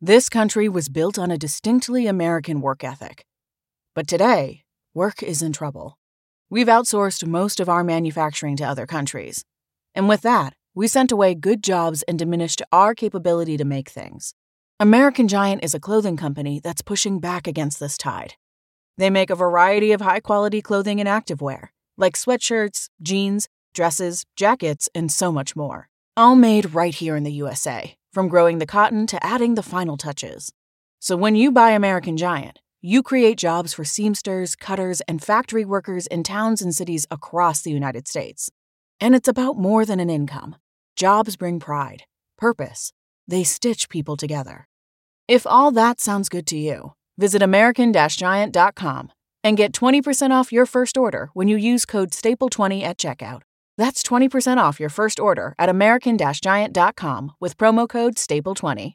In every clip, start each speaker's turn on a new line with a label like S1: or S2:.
S1: This country was built on a distinctly American work ethic. But today, work is in trouble. We've outsourced most of our manufacturing to other countries. And with that, we sent away good jobs and diminished our capability to make things. American Giant is a clothing company that's pushing back against this tide. They make a variety of high quality clothing and activewear, like sweatshirts, jeans, dresses, jackets, and so much more. All made right here in the USA, from growing the cotton to adding the final touches. So when you buy American Giant, you create jobs for seamsters, cutters, and factory workers in towns and cities across the United States. And it's about more than an income. Jobs bring pride, purpose. They stitch people together. If all that sounds good to you, visit American Giant.com and get 20% off your first order when you use code STAPLE20 at checkout. That's 20% off your first order at American Giant.com with promo code STAPLE20.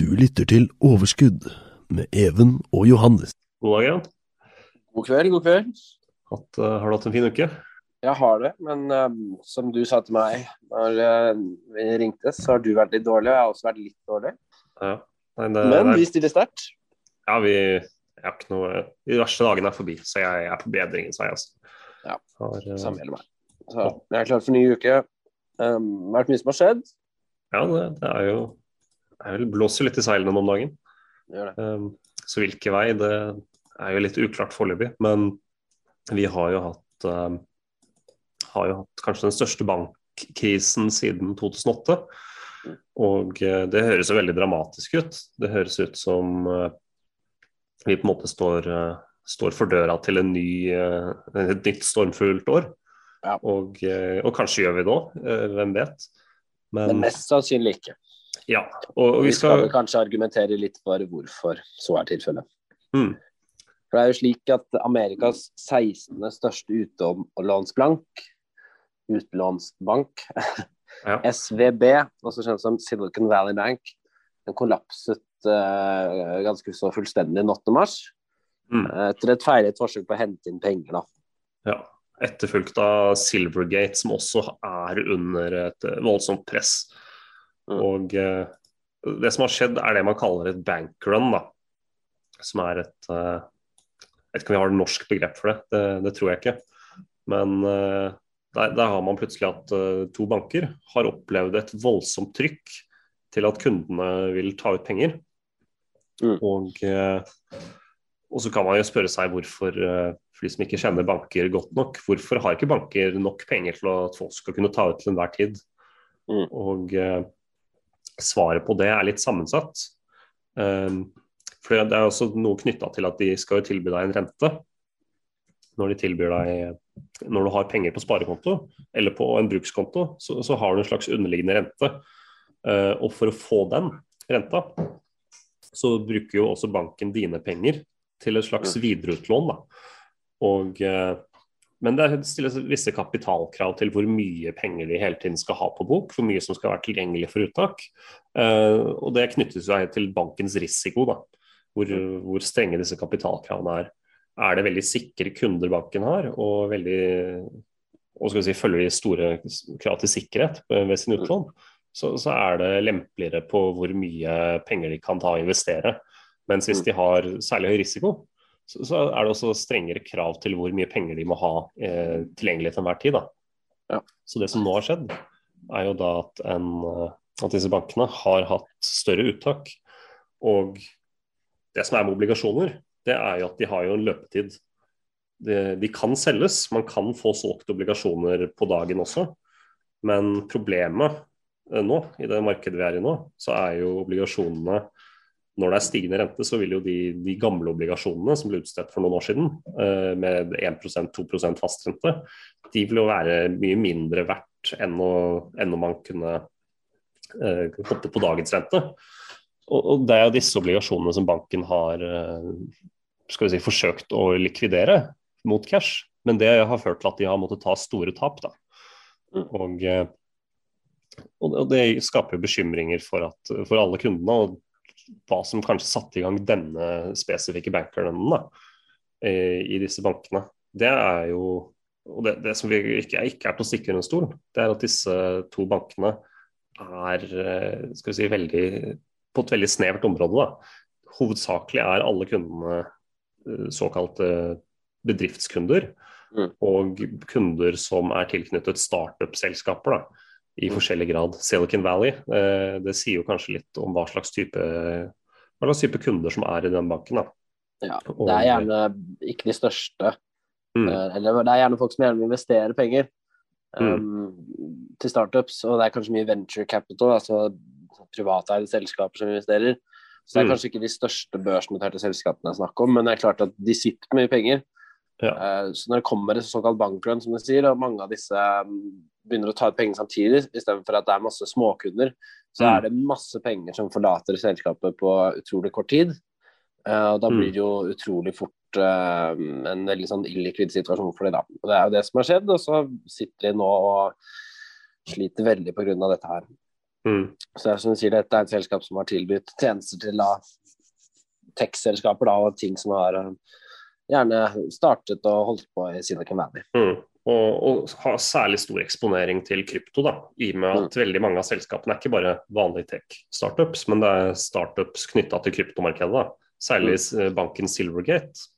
S2: Du lytter til Overskudd med Even og Johannes.
S3: God dag, Jan.
S4: God kveld, god kveld.
S3: Hatt, uh, har du hatt en fin uke?
S4: Jeg har det, men um, som du sa til meg når uh, vi ringte, så har du vært litt dårlig, og jeg har også vært litt dårlig.
S3: Ja. Nei, det,
S4: men
S3: det,
S4: vi stiller sterkt.
S3: Ja, vi har ikke noe De verste dagene er forbi, så jeg, jeg er på bedringens vei, altså.
S4: Ja,
S3: har, uh,
S4: samme gjelder meg. Så jeg er klar for ny uke. Um, vært mye som har skjedd.
S3: Ja, det, det er jo det blåser litt i seilene om dagen. Um, så hvilken vei, det er jo litt uklart foreløpig. Men vi har jo hatt um, har jo hatt kanskje den største bankkrisen siden 2008. Og uh, det høres jo veldig dramatisk ut. Det høres ut som uh, vi på en måte står, uh, står for døra til en ny, et nytt stormfullt år.
S4: Ja.
S3: Og, og, kanskje gjør vi det òg, hvem vet.
S4: Men, Men mest sannsynlig ikke.
S3: Ja, og, og
S4: vi skal, skal kanskje argumentere litt for hvorfor så er tilfellet.
S3: Mm.
S4: For det er jo slik at Amerikas 16. største utlånsbank, utlånsbank,
S3: ja.
S4: SVB, også kjent som Silicon Valley Bank, den kollapset uh, ganske så fullstendig 8. mars.
S3: Mm.
S4: Uh, etter et feilet forsøk på å hente inn penger, da.
S3: Ja. Etterfulgt av Silvergate, som også er under et voldsomt press.
S4: Mm.
S3: Og uh, det som har skjedd, er det man kaller et bankrun, da. Som er et uh, Jeg vet ikke om vi har et norsk begrep for det, det, det tror jeg ikke. Men uh, der, der, har man plutselig at to banker har opplevd et voldsomt trykk til at kundene vil ta ut penger.
S4: Mm.
S3: Og, og, så kan man jo spørre seg hvorfor, for de som ikke kjenner banker godt nok, hvorfor har ikke banker nok penger til at folk skal kunne ta ut til enhver tid?
S4: Mm.
S3: Og svaret på det er litt sammensatt. Um, for Det er også noe knytta til at de skal tilby deg en rente når de tilbyr deg når du har penger på sparekonto eller på en brukskonto, så, så har du en slags underliggende rente. Uh, og for å få den renta, så bruker jo også banken dine penger til et slags videreutlån. Da. Og uh, men det stilles visse kapitalkrav til hvor mye penger de hele tiden skal ha på bok, hvor mye som skal være tilgjengelig for uttak. Uh, og Det knyttes seg til bankens risiko, da. Hvor, hvor, strenge disse kapitalkravene er. Er det veldig sikre kunder banken har, og veldig og si, følger de store krav til sikkerhet ved sin utlån, så, så, er det lempeligere på hvor mye penger de kan ta og investere. Mens hvis de har særlig høy risiko, så, så, er det også strengere krav til hvor mye penger de må ha eh, tilgjengelig til enhver tid.
S4: Ja.
S3: Så det som nå har skjedd, er jo da at, en, eh, at, disse bankene har hatt større uttak. Og det som er med obligasjoner, det er jo at de har jo en løpetid. De, de kan selges, man kan få solgt obligasjoner på dagen også. Men problemet eh, nå, i det markedet vi er i nå, så er jo obligasjonene når det er stigende rente, så vil jo de, de gamle obligasjonene som ble utstedt for noen år siden, eh, med 1-2% fastrente, de vil jo være mye mindre verdt enn, å, enn om man kunne eh, hoppe på dagens rente. og, og det er jo disse obligasjonene som banken har eh, skal vi si, forsøkt å likvidere mot cash. Men det har ført til at de har måttet ta store tap. Da. Og, eh, og det skaper jo bekymringer for, at, for alle kundene. og hva som kanskje satte i gang denne spesifikke bankerlønnen da, i disse bankene. Det er jo og det, det som vi ikke, ikke, er til å stikke under stol, det er at disse to bankene er eh, skal vi si, veldig, på et veldig snevert område. Da. Hovedsakelig er alle kundene eh, såkalte bedriftskunder. Mm. Og kunder som er tilknyttet startup-selskaper i mm. forskjellig grad. Silicon Valley, eh, det sier jo kanskje litt om hva slags type, hva slags type kunder som er i den banken. Da.
S4: Ja, det er gjerne ikke de største. Mm. Eh, eller det er gjerne folk som gjerne vil investere penger um, mm. til startups, og det er kanskje mye venture capital, altså privateide selskaper som investerer. Så det er mm. kanskje ikke de største børsnoterte selskapene jeg snakker om, men det er klart at de sitter med mye penger. Ja. Uh, så når det kommer et såkalt bankrun, som du sier, og mange av disse um, begynner å ta ut penger samtidig, istedenfor at det er masse småkunder, så mm. er det masse penger som forlater selskapet på utrolig kort tid. Uh, og da blir mm. det jo utrolig fort uh, en veldig sånn illikvid situasjon for dem. Da. Og det er jo det som har skjedd, og så sitter de nå og sliter veldig pga. dette her. Mm. Så det er som du sier, dette er et selskap som har tilbudt tjenester til Tekstselskaper tech-selskaper og ting som har gjerne startet og holdt på i Silicon Valley.
S3: Mm. Og, og, har særlig stor eksponering til krypto, da, i og med at mm. veldig mange av selskapene er ikke bare vanlige tech-startups, men det er startups knytta til kryptomarkedet. da. Særlig mm. banken Silvergate,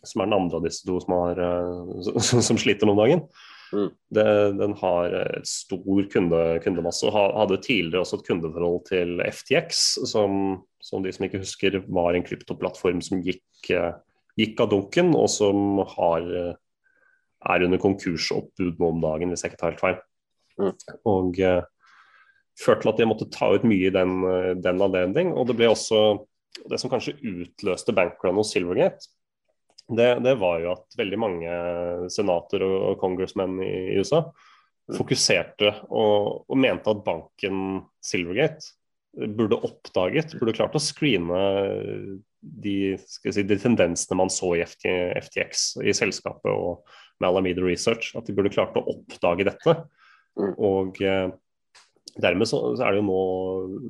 S3: som er den andre av disse to som, har, som, som sliter noen dagen. Mm. Det, den har et stor kunde, kundemasse og hadde tidligere også et kundeforhold til FTX, som, som de som ikke husker var en kryptoplattform som gikk, eh, gikk av dunken, og som har, eh, er under konkursoppbud nå om dagen, hvis jeg ikke tar helt feil. Mm. Og uh, førte til at de måtte ta ut mye i den, den anledning. Og det ble også det som kanskje utløste bankrun hos Silvergate, det, det, var jo at veldig mange senater og, og congressmenn i, i, USA fokuserte og, og, mente at banken Silvergate burde oppdaget, burde klart å screene de, si, de tendensene man så i FT, FTX, i selskapet og med Alameda Research. At de burde klart å oppdage dette. Mm. Og eh, Dermed så, er det jo nå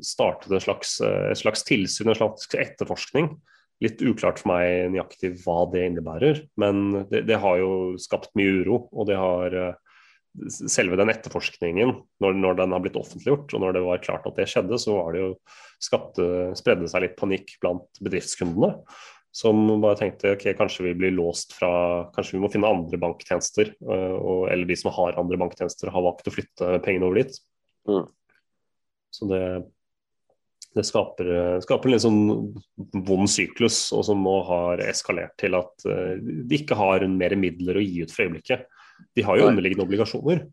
S3: startet et slags, et slags tilsyn, en slags etterforskning. Litt uklart for meg nøyaktig hva det innebærer, men det, det har jo skapt mye uro. Og det har selve den etterforskningen, når, når, den har blitt offentliggjort, og når det var klart at det skjedde, så var det jo skapte, spredde seg litt panikk blant bedriftskundene. Som bare tenkte ok, kanskje vi blir låst fra Kanskje vi må finne andre banktjenester. Og, eller de som har andre banktjenester, har valgt å flytte pengene over dit. Mm. Så det, det skaper, skaper, en litt sånn vond syklus, og som nå har eskalert til at de ikke har mer midler å gi ut for øyeblikket. De har jo underliggende obligasjoner,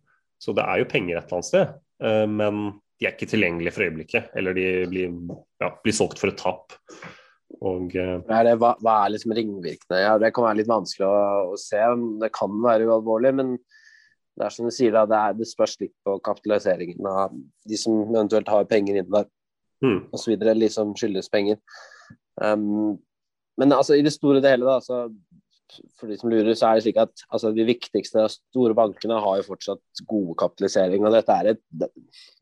S3: så det er jo penger et eller annet sted. Uh, men de er ikke tilgjengelige for øyeblikket, eller de blir, ja, blir solgt for et tap. Og,
S4: det, hva, hva, er liksom ringvirkningene? Ja, det kan være litt vanskelig å, å se. Det kan være ualvorlig, men det er som du sier, da, det, er, det spørs litt på kapitaliseringen av de som eventuelt har penger inne der, mm. osv. Liksom skyldes penger. Um, men altså, i det store og det hele, da, så, for de som lurer, så er det slik at altså, de viktigste store bankene har jo fortsatt gode kapitalisering. og Dette er, et, det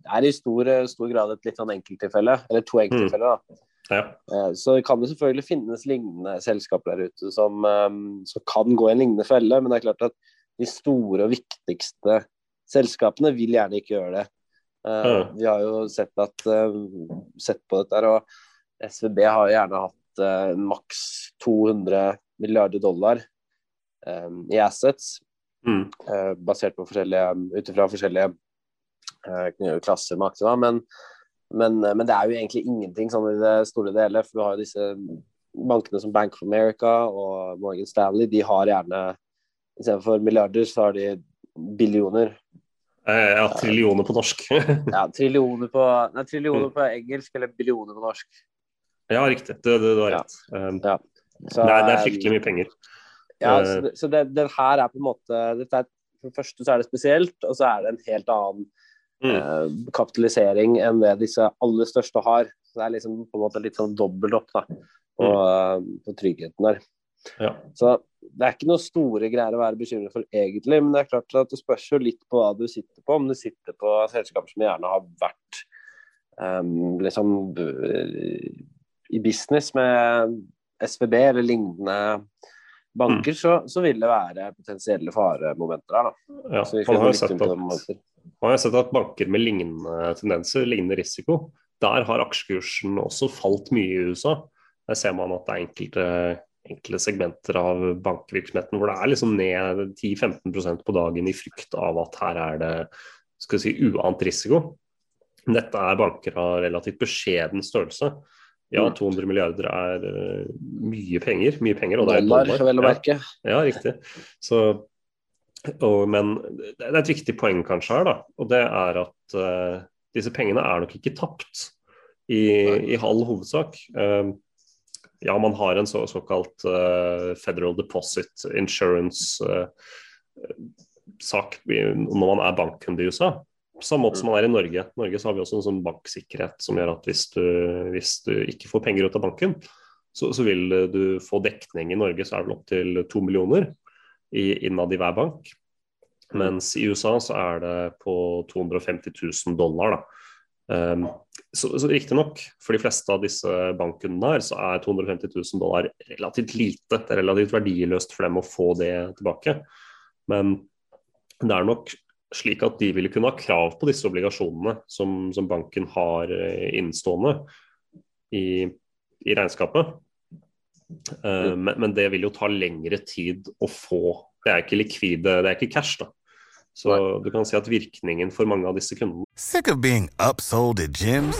S4: er i stor, stor, grad et litt sånn enkelttilfelle, eller to enkelttilfeller. da. Ja. Uh, så kan det selvfølgelig finnes lignende selskaper der ute som, um, som kan gå i en lignende felle, men det er klart at de store og viktigste selskapene vil gjerne ikke gjøre det. Ja. Vi har jo sett, at, uh, sett på dette, og SVB har gjerne hatt maks 200 milliarder dollar um, i assets, mm. basert på forskjellige, ut ifra forskjellige klasser med aksjer. Men, men, men, det er jo egentlig ingenting sånn i det store og hele, for du har jo disse bankene som Bank of America og Morgan Stanley, de har gjerne Istedenfor milliarder, så har de billioner.
S3: Eh, ja, trillioner på norsk.
S4: ja, trillioner på, nei, trillioner på engelsk eller billioner på norsk.
S3: Ja, riktig. Du, har rett. Um, ja. Så, er, det, er, fryktelig mye penger.
S4: Ja, så, det, så det, den her er på en måte er, For det første så er det spesielt, og så er det en helt annen mm. uh, kapitalisering enn det disse aller største har. Så det er liksom på en måte litt sånn dobbelt opp da, på, mm. på tryggheten der.
S3: Ja.
S4: Så det er ikke noe store greier å være bekymret for egentlig, men det er klart at det spørs jo litt på hva du sitter på. Om du sitter på selskaper som gjerne har vært um, liksom i business med SVB eller lignende banker, mm. så, så, vil det være potensielle faremomenter. Da.
S3: Ja, man, har sett at, man har sett at banker med lignende tendenser, lignende risiko, der har aksjekursen også falt mye i USA. Der ser man at det er enkelte, enkelte segmenter av bankvirksomheten hvor det er liksom ned 10-15% på dagen i frykt av at her er det skal si, uant risiko. Dette er banker av relativt beskjeden størrelse. Ja, 200 mm. milliarder er uh, mye penger. Mye penger, og det er dollar.
S4: vel å merke.
S3: Ja, ja, riktig. Så, og, men det er et viktig poeng kanskje her, da. Og det er at uh, disse pengene er nok ikke tapt i, i halv hovedsak. Uh, ja, man har en så, såkalt Federal Deposit Insurance-sak når man er bankkunde i USA. Samme måte som man er i Norge. I Norge så har vi også en sånn banksikkerhet som gjør at hvis du, hvis du ikke får penger ut av banken, så, så, vil du få dekning i Norge, så er det vel opptil to millioner i, innad i hver bank. Mens i USA så er det på 250 000 dollar. da. Um, så, så Riktignok, for de fleste av disse bankkundene her, så er 250 000 dollar relativt lite. Det er relativt verdiløst for dem å få det tilbake. Men det er nok slik at de ville kunne ha krav på disse obligasjonene som, som banken har eh, innstående i, i regnskapet. Uh, men, men, det vil jo ta lengre tid å få. Det er ikke likvide, det er ikke cash. da. Så du kan si at virkningen for mange av disse kundene
S5: Sick of being upsold at gyms?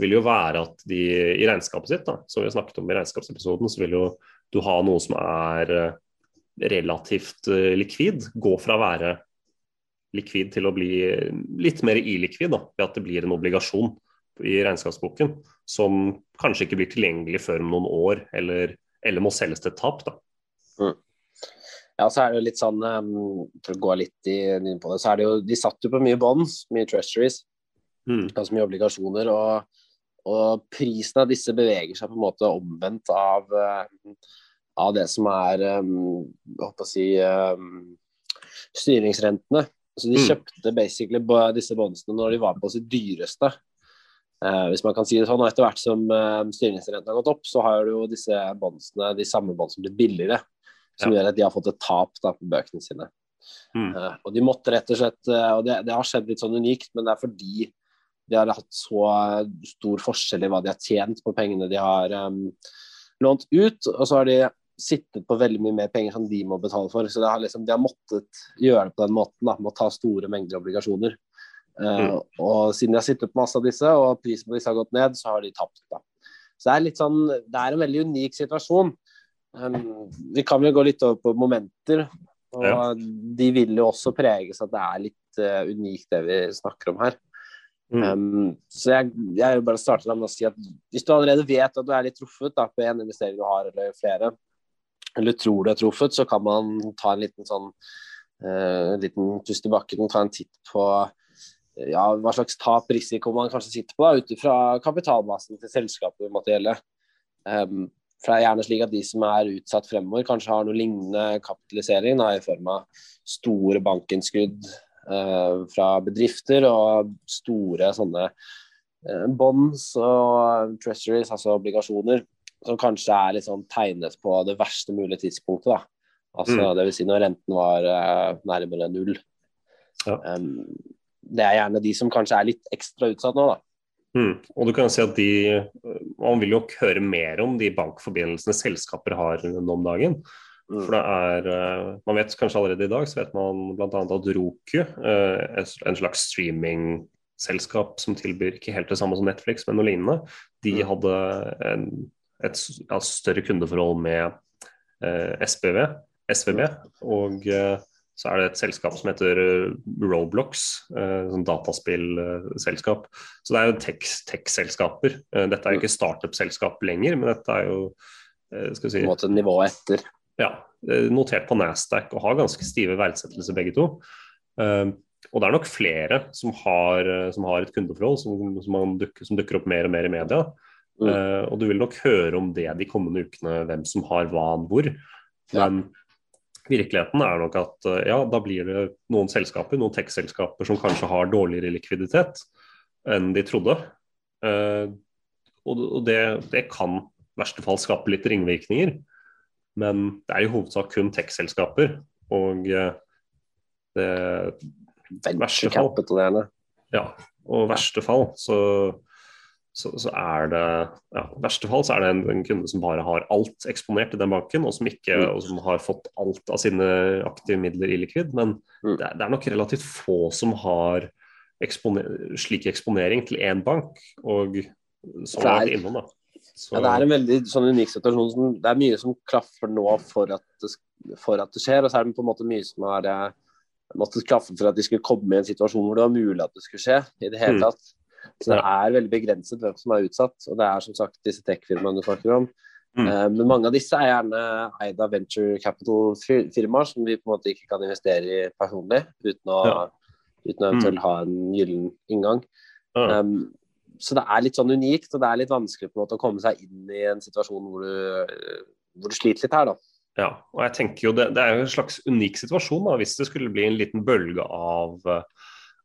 S3: Vil jo være at de i regnskapet sitt, da, som vi har snakket om i regnskapsepisoden, så vil jo du ha noe som er eh, relativt eh, likvid. Gå fra å være likvid til å bli litt mer illikvid, da, ved at det blir en obligasjon i regnskapsboken som kanskje ikke blir tilgjengelig før om noen år, eller, eller må selges til tap. da.
S4: Mm. Ja, så er det jo litt sånn um, For å gå litt inn på det, så er det jo De satt jo på mye bonds, mye treasuries, mm. ganske mye obligasjoner. Og, og, prisen av disse beveger seg på en måte omvendt av, uh, av det som er å si um, styringsrentene. Så de mm. kjøpte basically disse bondsene når de var på sitt dyreste. Uh, hvis man kan si det sånn. Og etter hvert som uh, styringsrenten har gått opp, så har jo disse bondsene, de samme bondsene blitt billigere. Som ja. gjør at de har fått et tap da, på bøkene sine. Mm. Uh, og de måtte rett og slett Og det, det, har skjedd litt sånn unikt, men det er fordi de har hatt så stor forskjell i hva de har tjent på pengene de har um, lånt ut. Og så har de sittet på veldig mye mer penger som de må betale for. Så har liksom, de har måttet gjøre det på den måten, da, med å ta store mengder obligasjoner. Uh, mm. Og siden de har sittet på masse av disse, og prisen på disse har gått ned, så har de tapt. da. Så det er litt sånn, det er en veldig unik situasjon. Um, vi kan vel gå litt over på momenter. og ja. De vil jo også preges at det er litt uh, unikt det vi snakker om her. Um, så jeg, jeg vil bare starte med å si at hvis du allerede vet at du er litt truffet da, på en investering du har, eller flere, eller tror du er truffet, så kan man ta en liten sånn uh, liten pust i bakken ta en titt på ja, hva slags tap risiko man kanskje sitter på, ut ifra kapitalmassen til selskapet måtte gjelde. Um, for det er gjerne slik at de som er utsatt fremover, kanskje har noe lignende kapitalisering da, i form av store bankinnskudd fra bedrifter og store sånne eh, bonds og treasuries, altså obligasjoner, som kanskje er sånn tegnet på det verste mulige tidspunktet. da. Altså, mm. Dvs. Si når renten var uh, nærmere null. Ja. Um, det er gjerne de som kanskje er litt ekstra utsatt nå, da.
S3: Mm. Og du kan si at de, Man vil jo høre mer om de bankforbindelsene selskaper har nå om dagen. Mm. For det er, eh, Man vet kanskje allerede i dag så vet man bl.a. at Roku, eh, en slags streamingselskap som tilbyr ikke helt det samme som Netflix, men noe lignende, de mm. hadde en et ja, større kundeforhold med eh, SPV, SVB. Og eh, så er det et selskap som heter eh, Roblox, eh, sånn dataspillselskap. Så det er jo tech-selskaper. Tech dette er jo ikke startup-selskap lenger, men dette er jo skal vi si,
S4: På en måte nivået etter.
S3: Ja, notert på Nasdaq og har ganske stive verdsettelser begge to. Og det er nok flere som har, som har et kundeforhold som, som, dukker, som, dukker, opp mer og mer i media. Mm. Uh, og du vil nok høre om det de kommende ukene, hvem som har hva hvor. Men virkeligheten er nok at uh, ja, da blir det noen selskaper, noen tech-selskaper som kanskje har dårligere likviditet enn de trodde. Uh, og, og det, det, kan i verste fall skape litt ringvirkninger. Men det er i hovedsak kun tech-selskaper. Og det
S4: verste fall,
S3: ja, og verste fall så så, så, er det ja, verste fall så er det en, en, kunde som bare har alt eksponert i den banken, og som, ikke, mm. og som har fått alt av sine aktive midler i likvid. Men mm. det, det, er nok relativt få som har eksponer, slik eksponering til én bank. og så er det innom da.
S4: Så... Ja, det er en veldig sånn unik situasjon. Som, det er mye som klaffer nå for at, det, for at det skjer, og så er det på en måte mye som har måttet klaffe for at de skulle komme i en situasjon hvor det var mulig at det skulle skje i det hele mm. tatt. Så det er veldig begrenset hvem som er utsatt. Og det er som sagt disse tech-firmaene du snakker om. Mm. Uh, men mange av disse er gjerne eid av venture capital-firmaer som vi på en måte ikke kan investere i personlig uten å, ja. uten å eventuelt mm. ha en gyllen inngang. Ja. Um, så det er litt sånn unikt, og det er litt vanskelig på en måte å komme seg inn i en situasjon hvor du, hvor du sliter litt her, da.
S3: Ja, og jeg tenker jo det, det er jo en slags unik situasjon da, hvis det skulle bli en liten bølge av,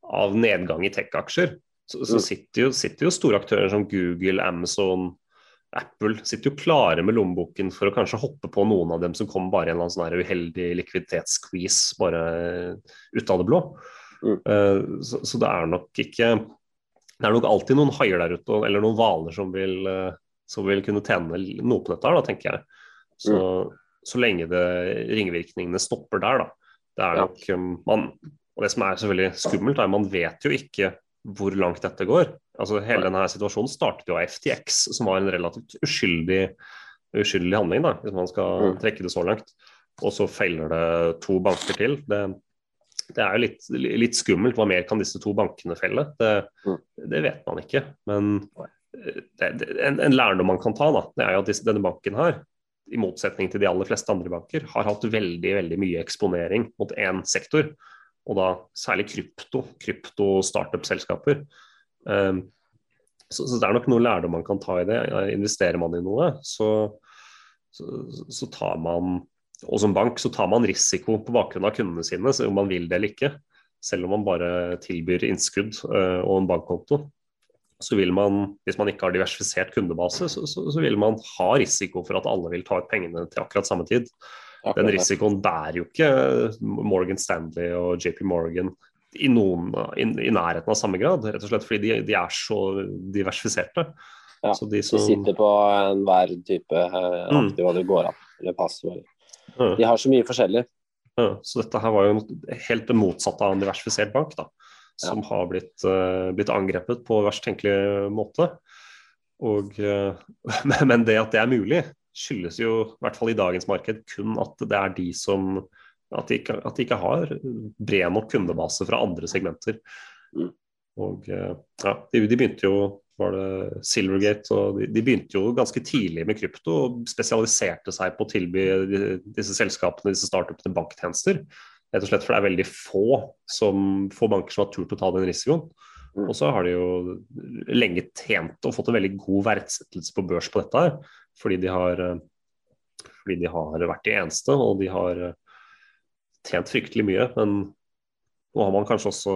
S3: av nedgang i tech-aksjer så, så mm. sitter, jo, sitter, jo, store aktører som Google, Amazon, Apple sitter jo klare med lommeboken for å kanskje hoppe på noen av dem som kommer bare i en sånn uheldig likviditetsquiz bare ut av det blå. Mm. Uh, så, så, det er nok ikke Det er nok alltid noen haier der ute, eller noen hvaler som, uh, som, vil kunne tjene noe på dette, da, tenker jeg. Så, mm. så lenge det, ringvirkningene stopper der, da. Det er nok ja. man, Og det som er selvfølgelig skummelt, er man vet jo ikke hvor langt dette går. Altså Hele denne situasjonen startet jo av FTX, som var en relativt uskyldig, uskyldig handling, da, hvis man skal mm. trekke det så langt. Og så feiler det to banker til. Det, det er jo litt, litt, skummelt. Hva mer kan disse to bankene felle? Det, mm. det vet man ikke. Men det, en, en, lærdom man kan ta, da, det er jo at disse, denne banken her, i motsetning til de aller fleste andre banker, har hatt veldig, veldig mye eksponering mot én sektor og da særlig krypto, krypto-startup-selskaper. Um, så, så, det er nok noe lærdom man kan ta i det. Investerer man i noe, så, så, så, tar man Og som bank så tar man risiko på bakgrunn av kundene sine, om man vil det eller ikke. Selv om man bare tilbyr innskudd uh, og en bankkonto. Så vil man, hvis man ikke har diversifisert kundebase, så, så vil man ha risiko for at alle vil ta ut pengene til akkurat samme tid. Den risikoen bærer jo ikke Morgan Stanley og JP Morgan i, noen, i, i nærheten av samme grad, rett og slett fordi de, de er så diversifiserte.
S4: Ja, de, som... de, sitter på enhver type aktiva mm. det går an, eller passiv. De har så mye forskjellig.
S3: Ja, så dette her var jo helt det motsatte av en diversifisert bank, da, som ja. har blitt, uh, blitt, angrepet på verst tenkelig måte. Og, uh, men det at det er mulig, skyldes jo, i hvert fall i dagens marked, kun at det er de som At de ikke, at de ikke har bred nok kundebase fra andre segmenter. Mm. Og uh, ja, de, de, begynte jo var det Silvergate og de, de, begynte jo ganske tidlig med krypto og spesialiserte seg på å tilby disse selskapene, disse startupene, banktjenester. Rett og slett for det er veldig få, som, få banker som har turt å ta den risikoen. Mm. Og så har de jo lenge tjent og fått en veldig god verdsettelse på børs på dette her fordi de har, fordi de har vært de eneste og de har tjent fryktelig mye. Men nå har man kanskje også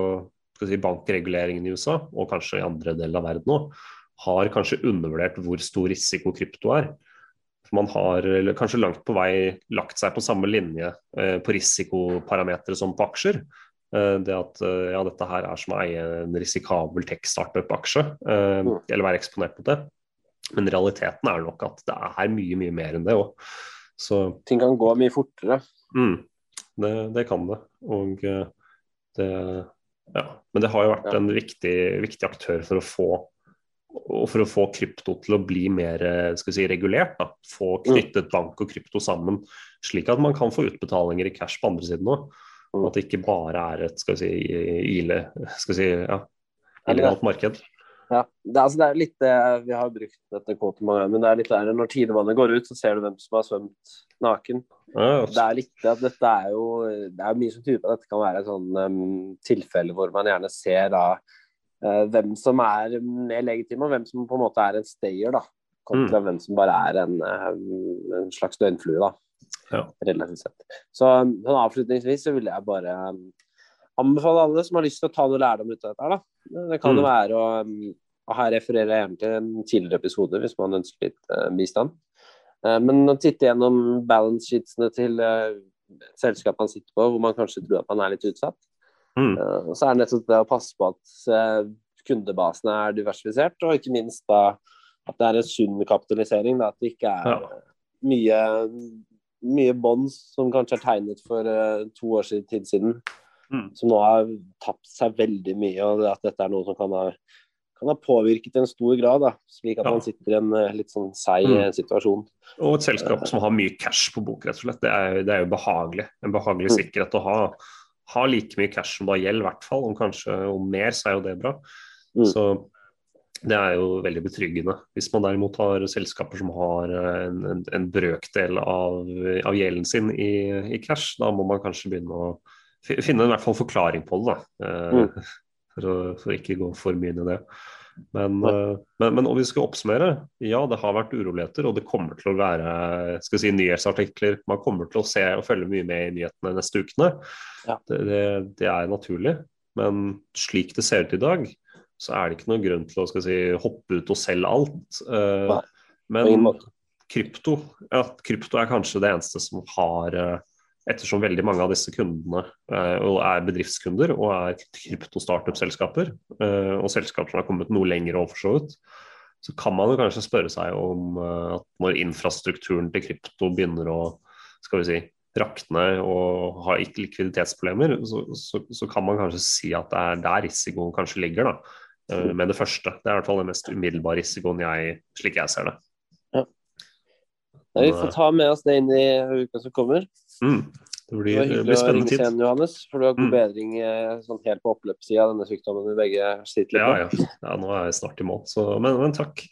S3: si, bankreguleringen i USA, og kanskje i andre deler av verden òg, har kanskje undervurdert hvor stor risiko krypto er. Man har kanskje langt på vei lagt seg på samme linje eh, på risikoparametere som på aksjer. Eh, det at eh, ja, dette her er som å eie en risikabel tech-startup-aksje, eh, mm. eller være eksponert på det. Men realiteten er nok at det er mye, mye mer enn det òg.
S4: Ting kan gå mye fortere.
S3: Mm, det, det, kan det. Og eh, det Ja. Men det har jo vært ja. en viktig, viktig, aktør for å få og for å få krypto til å bli mer si, regulert, da. få knyttet bank og krypto sammen, slik at man kan få utbetalinger i cash på andre siden òg. At det ikke bare er et skal vi si, ile, skal vi si, ja, illegalt marked.
S4: Ja, det, er- altså, det er litt det Vi har brukt dette kvotet mange ganger, men det er litt der når tidevannet går ut, så ser du hvem som har svømt naken.
S3: Ja,
S4: Det er litt det at dette er jo Det er mye som tyder på at dette kan være et sånn um, tilfelle hvor man gjerne ser da uh, hvem som er mer legitim, og hvem som på en måte er en stayer, da. Kontra hvem som bare er en, eh, en slags døgnflue, da.
S3: Ja.
S4: Relativt sett. Så um, avslutningsvis så vil jeg bare um, anbefale alle som har lyst til å ta noe lærdom ut av dette her, da. Det kan jo
S3: Mm.
S4: være å um, og her refererer jeg gjerne til en tidligere episode hvis man ønsker litt eh, bistand. Eh, men å titte gjennom balance sheetsene til eh, et man sitter på, hvor man kanskje tror at man er litt utsatt.
S3: Mm.
S4: Og så er det nettopp det å passe på at eh, kundebasen er diversifisert, og ikke minst da at det er en sunn kapitalisering. Da, at det ikke er
S3: Ja.
S4: mye, mye bonds som kanskje er tegnet for to år siden, tid siden,
S3: Mm.
S4: som nå har tapt seg veldig mye. Og at dette er noe som kan ha, kan har påvirket i en stor grad, da, slik at
S3: Ja.
S4: man sitter i en eh, litt sånn seig
S3: Mm.
S4: eh, situasjon.
S3: Og et selskap som har mye cash på bok, rett og slett. Det er, det er jo behagelig. En behagelig
S4: Mm.
S3: sikkerhet å ha. Ha like mye cash som du har gjeld, i hvert fall. Om kanskje om mer, så er jo det bra.
S4: Mm.
S3: Så det er jo veldig betryggende. Hvis man derimot har selskaper som har eh, en, en, en brøkdel av, av gjelden sin i, i cash, da må man kanskje begynne å finne i hvert fall forklaring på det. da.
S4: Mm.
S3: For, å, for å ikke gå for mye inn i det. Men, eh, men, men om vi skal oppsummere, ja det har vært uroligheter, og det kommer til å være skal si, nyhetsartikler. Man kommer til å se og følge mye med i nyhetene neste ukene.
S4: Ja.
S3: Det, det, det er naturlig. Men slik det ser ut i dag, så er det ikke noen grunn til å skal si, hoppe ut og selge alt. Eh,
S4: Nei,
S3: men krypto, ja, krypto er kanskje det eneste som har eh, Ettersom veldig mange av disse kundene eh, er bedriftskunder og er krypto-startup-selskaper, eh, og selskaper som har kommet noe lenger over for så vidt, så kan man jo kanskje spørre seg om eh, at når infrastrukturen til krypto begynner å skal vi si, rakne og har ikke likviditetsproblemer, så, så, så kan man kanskje si at det er der risikoen kanskje ligger. da, med det første. Det er i hvert fall den mest umiddelbare risikoen jeg, slik jeg ser det.
S4: Ja, vi får ta med oss det inn i uka som kommer.
S3: Mm. Det
S4: Det
S3: blir,
S4: var
S3: det
S4: hyggelig
S3: blir spennende
S4: ringe
S3: tid.
S4: Sen, Johannes. For du har god
S3: Mm.
S4: bedring eh, sånn helt på oppløpssida av denne sykdommen vi begge sliter litt
S3: Ja, ja. ja, nå er jeg snart i mål. Så, men, men takk.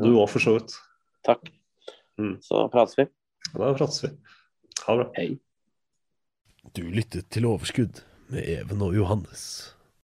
S3: Du òg, for så vidt.
S4: Takk.
S3: Mm.
S4: Så prates vi.
S3: Da prates vi. Ha det bra.
S4: Hei.
S2: Du lyttet til Overskudd med Even og Johannes.